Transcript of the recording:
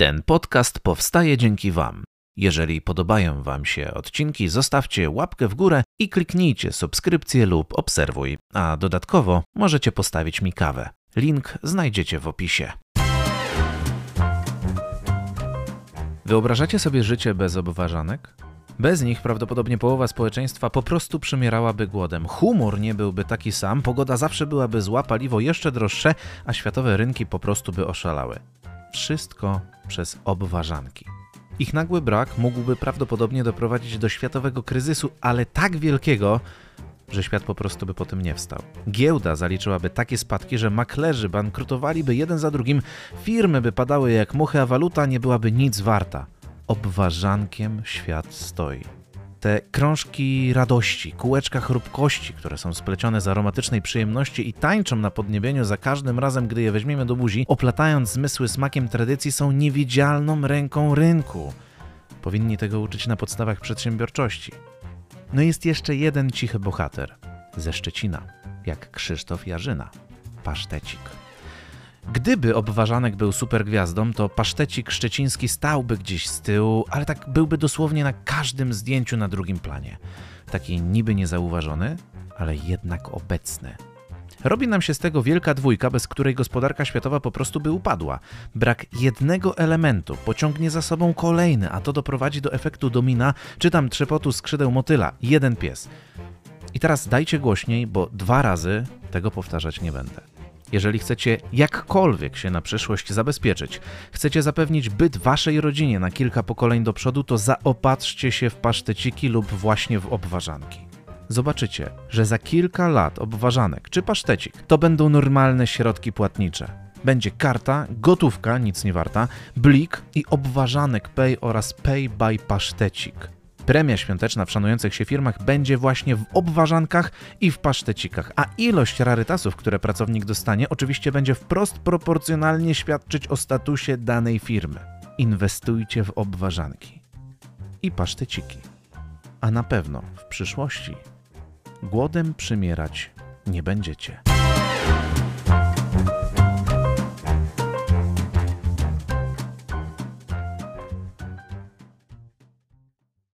Ten podcast powstaje dzięki Wam. Jeżeli podobają Wam się odcinki, zostawcie łapkę w górę i kliknijcie subskrypcję lub obserwuj, a dodatkowo możecie postawić mi kawę. Link znajdziecie w opisie. Wyobrażacie sobie życie bez obważanek? Bez nich prawdopodobnie połowa społeczeństwa po prostu przymierałaby głodem. Humor nie byłby taki sam, pogoda zawsze byłaby zła, paliwo jeszcze droższe, a światowe rynki po prostu by oszalały. Wszystko przez obważanki. Ich nagły brak mógłby prawdopodobnie doprowadzić do światowego kryzysu, ale tak wielkiego, że świat po prostu by po tym nie wstał. Giełda zaliczyłaby takie spadki, że maklerzy bankrutowaliby jeden za drugim, firmy by padały jak muchy, a waluta nie byłaby nic warta. Obważankiem świat stoi. Te krążki radości, kółeczka chrupkości, które są splecione z aromatycznej przyjemności i tańczą na podniebieniu za każdym razem, gdy je weźmiemy do buzi, oplatając zmysły smakiem tradycji, są niewidzialną ręką rynku. Powinni tego uczyć na podstawach przedsiębiorczości. No jest jeszcze jeden cichy bohater ze Szczecina, jak Krzysztof Jarzyna, pasztecik. Gdyby obważanek był supergwiazdą, to pasztecik szczeciński stałby gdzieś z tyłu, ale tak byłby dosłownie na każdym zdjęciu na drugim planie. Taki niby niezauważony, ale jednak obecny. Robi nam się z tego wielka dwójka, bez której gospodarka światowa po prostu by upadła. Brak jednego elementu pociągnie za sobą kolejny, a to doprowadzi do efektu domina, czy tam trzepotu skrzydeł motyla. Jeden pies. I teraz dajcie głośniej, bo dwa razy tego powtarzać nie będę. Jeżeli chcecie jakkolwiek się na przyszłość zabezpieczyć, chcecie zapewnić byt waszej rodzinie na kilka pokoleń do przodu, to zaopatrzcie się w paszteciki lub właśnie w obważanki. Zobaczycie, że za kilka lat obważanek czy pasztecik to będą normalne środki płatnicze. Będzie karta, gotówka, nic nie warta, blik i obważanek pay oraz pay by pasztecik. Premia świąteczna w szanujących się firmach będzie właśnie w obważankach i w pasztecikach, a ilość rarytasów, które pracownik dostanie, oczywiście będzie wprost proporcjonalnie świadczyć o statusie danej firmy. Inwestujcie w obważanki i paszteciki, a na pewno w przyszłości głodem przymierać nie będziecie.